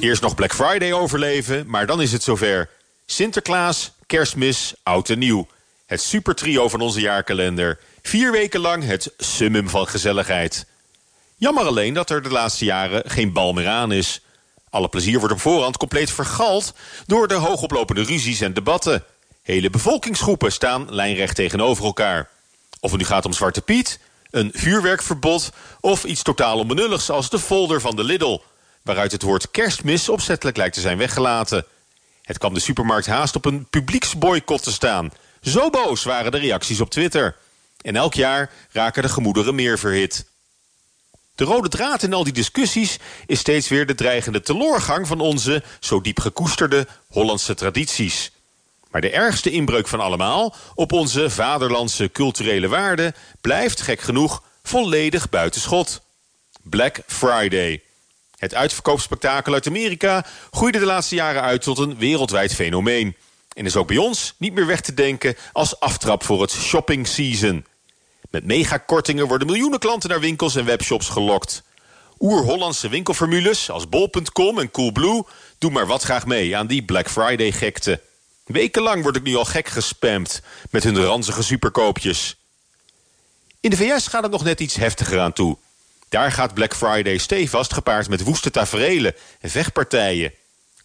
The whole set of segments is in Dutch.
Eerst nog Black Friday overleven, maar dan is het zover. Sinterklaas, kerstmis, oud en nieuw. Het supertrio van onze jaarkalender. Vier weken lang het summum van gezelligheid. Jammer alleen dat er de laatste jaren geen bal meer aan is. Alle plezier wordt op voorhand compleet vergald... door de hoogoplopende ruzies en debatten. Hele bevolkingsgroepen staan lijnrecht tegenover elkaar. Of het nu gaat om Zwarte Piet, een vuurwerkverbod... of iets totaal onbenulligs als de folder van de Lidl waaruit het woord kerstmis opzettelijk lijkt te zijn weggelaten. Het kwam de supermarkt haast op een publieksboycott te staan. Zo boos waren de reacties op Twitter. En elk jaar raken de gemoederen meer verhit. De rode draad in al die discussies is steeds weer de dreigende teloorgang van onze, zo diep gekoesterde, Hollandse tradities. Maar de ergste inbreuk van allemaal op onze vaderlandse culturele waarden blijft, gek genoeg, volledig buitenschot. Black Friday. Het uitverkoopspektakel uit Amerika groeide de laatste jaren uit tot een wereldwijd fenomeen. En is ook bij ons niet meer weg te denken als aftrap voor het shopping season. Met megakortingen worden miljoenen klanten naar winkels en webshops gelokt. Oer-Hollandse winkelformules als bol.com en Coolblue doen maar wat graag mee aan die Black Friday gekte. Wekenlang word ik nu al gek gespamd met hun ranzige superkoopjes. In de VS gaat het nog net iets heftiger aan toe. Daar gaat Black Friday stevast gepaard met woeste taferelen en vechtpartijen.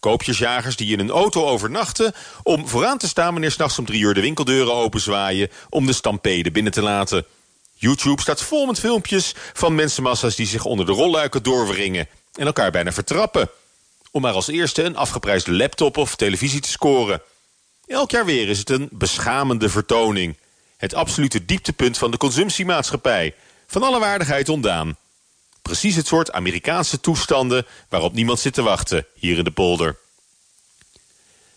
Koopjesjagers die in een auto overnachten... om vooraan te staan wanneer s'nachts om drie uur de winkeldeuren openzwaaien... om de stampede binnen te laten. YouTube staat vol met filmpjes van mensenmassa's... die zich onder de rolluiken doorwringen en elkaar bijna vertrappen. Om maar als eerste een afgeprijsde laptop of televisie te scoren. Elk jaar weer is het een beschamende vertoning. Het absolute dieptepunt van de consumptiemaatschappij. Van alle waardigheid ontdaan. Precies het soort Amerikaanse toestanden waarop niemand zit te wachten hier in de polder.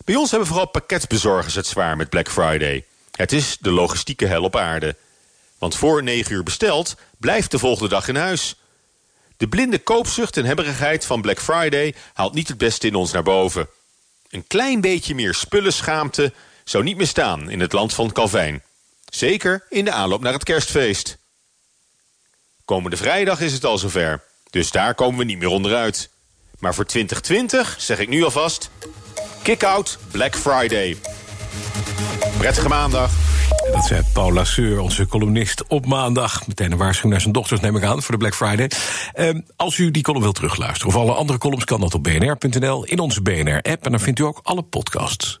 Bij ons hebben vooral pakketbezorgers het zwaar met Black Friday. Het is de logistieke hel op aarde. Want voor 9 uur besteld blijft de volgende dag in huis. De blinde koopzucht en hebberigheid van Black Friday haalt niet het beste in ons naar boven. Een klein beetje meer spullenschaamte zou niet meer staan in het land van Calvijn. Zeker in de aanloop naar het kerstfeest. Komende vrijdag is het al zover. Dus daar komen we niet meer onderuit. Maar voor 2020 zeg ik nu alvast... Kick-out Black Friday. Prettige maandag. Dat zei Paul Lasseur, onze columnist, op maandag. Meteen een waarschuwing naar zijn dochters, neem ik aan, voor de Black Friday. Uh, als u die column wilt terugluisteren, of alle andere columns... kan dat op bnr.nl, in onze BNR-app. En dan vindt u ook alle podcasts.